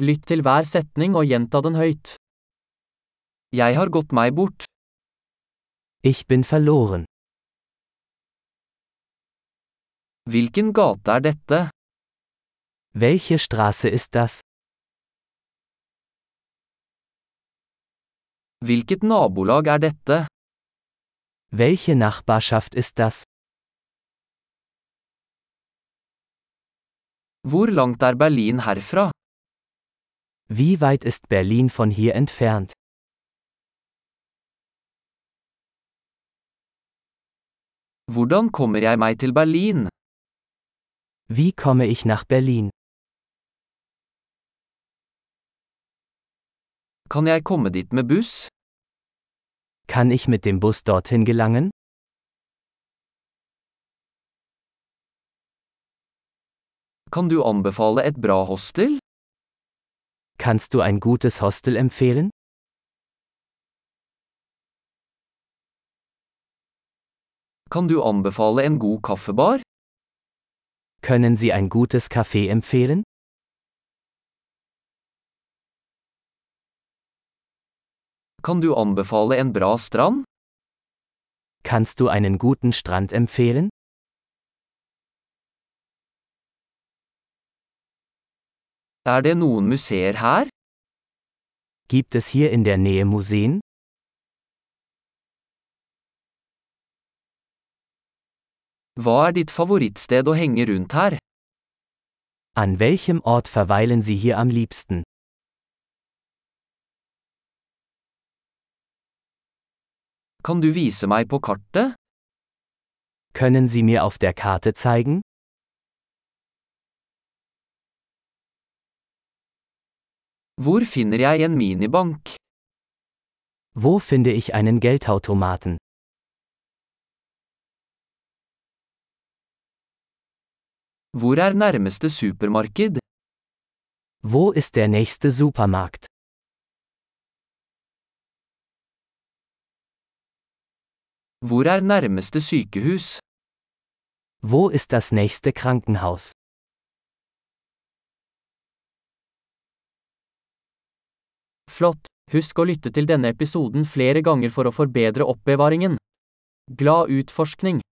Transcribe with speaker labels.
Speaker 1: Lytt til hver setning og gjenta den høyt. Jeg har gått meg bort.
Speaker 2: Ich bin verloren.
Speaker 1: Hvilken gate er dette?
Speaker 2: Welche Straße ist das?
Speaker 1: Hvilket nabolag er dette?
Speaker 2: Welche Nachbarschaft ist das?
Speaker 1: Hvor langt er Berlin herfra?
Speaker 2: Wie weit ist Berlin von hier entfernt?
Speaker 1: Hvordan kommer jeg meg til Berlin?
Speaker 2: Wie komme ich nach Berlin?
Speaker 1: Kan jeg komme dit med buss?
Speaker 2: Kann ich mit dem Bus dorthin gelangen?
Speaker 1: Kan du anbefale et bra hostel?
Speaker 2: Kannst du ein gutes Hostel empfehlen?
Speaker 1: Kan du anbefale en god kaffebar?
Speaker 2: Können Sie ein gutes Café empfehlen?
Speaker 1: Kan du anbefale en bra strand?
Speaker 2: Kannst du einen guten Strand empfehlen?
Speaker 1: Er det noen museer her?
Speaker 2: Gibt es hier in der Nähe Museen?
Speaker 1: Hva er ditt favorittsted å henge rundt her?
Speaker 2: An welchem Ort verweilen Sie hier am liebsten?
Speaker 1: Kan du vise meg på kartet?
Speaker 2: Können Sie mir auf der Karte zeigen?
Speaker 1: Hvor finner jeg en minibank?
Speaker 2: Wo finde ich einen Geldautomaten?
Speaker 1: Hvor er nærmeste supermarked?
Speaker 2: Wo ist der nächste Supermarkt?
Speaker 1: Hvor er nærmeste sykehus?
Speaker 2: Wo ist das nächste Krankenhaus?
Speaker 1: Flott! Husk å lytte til denne episoden flere ganger for å forbedre oppbevaringen. Glad utforskning!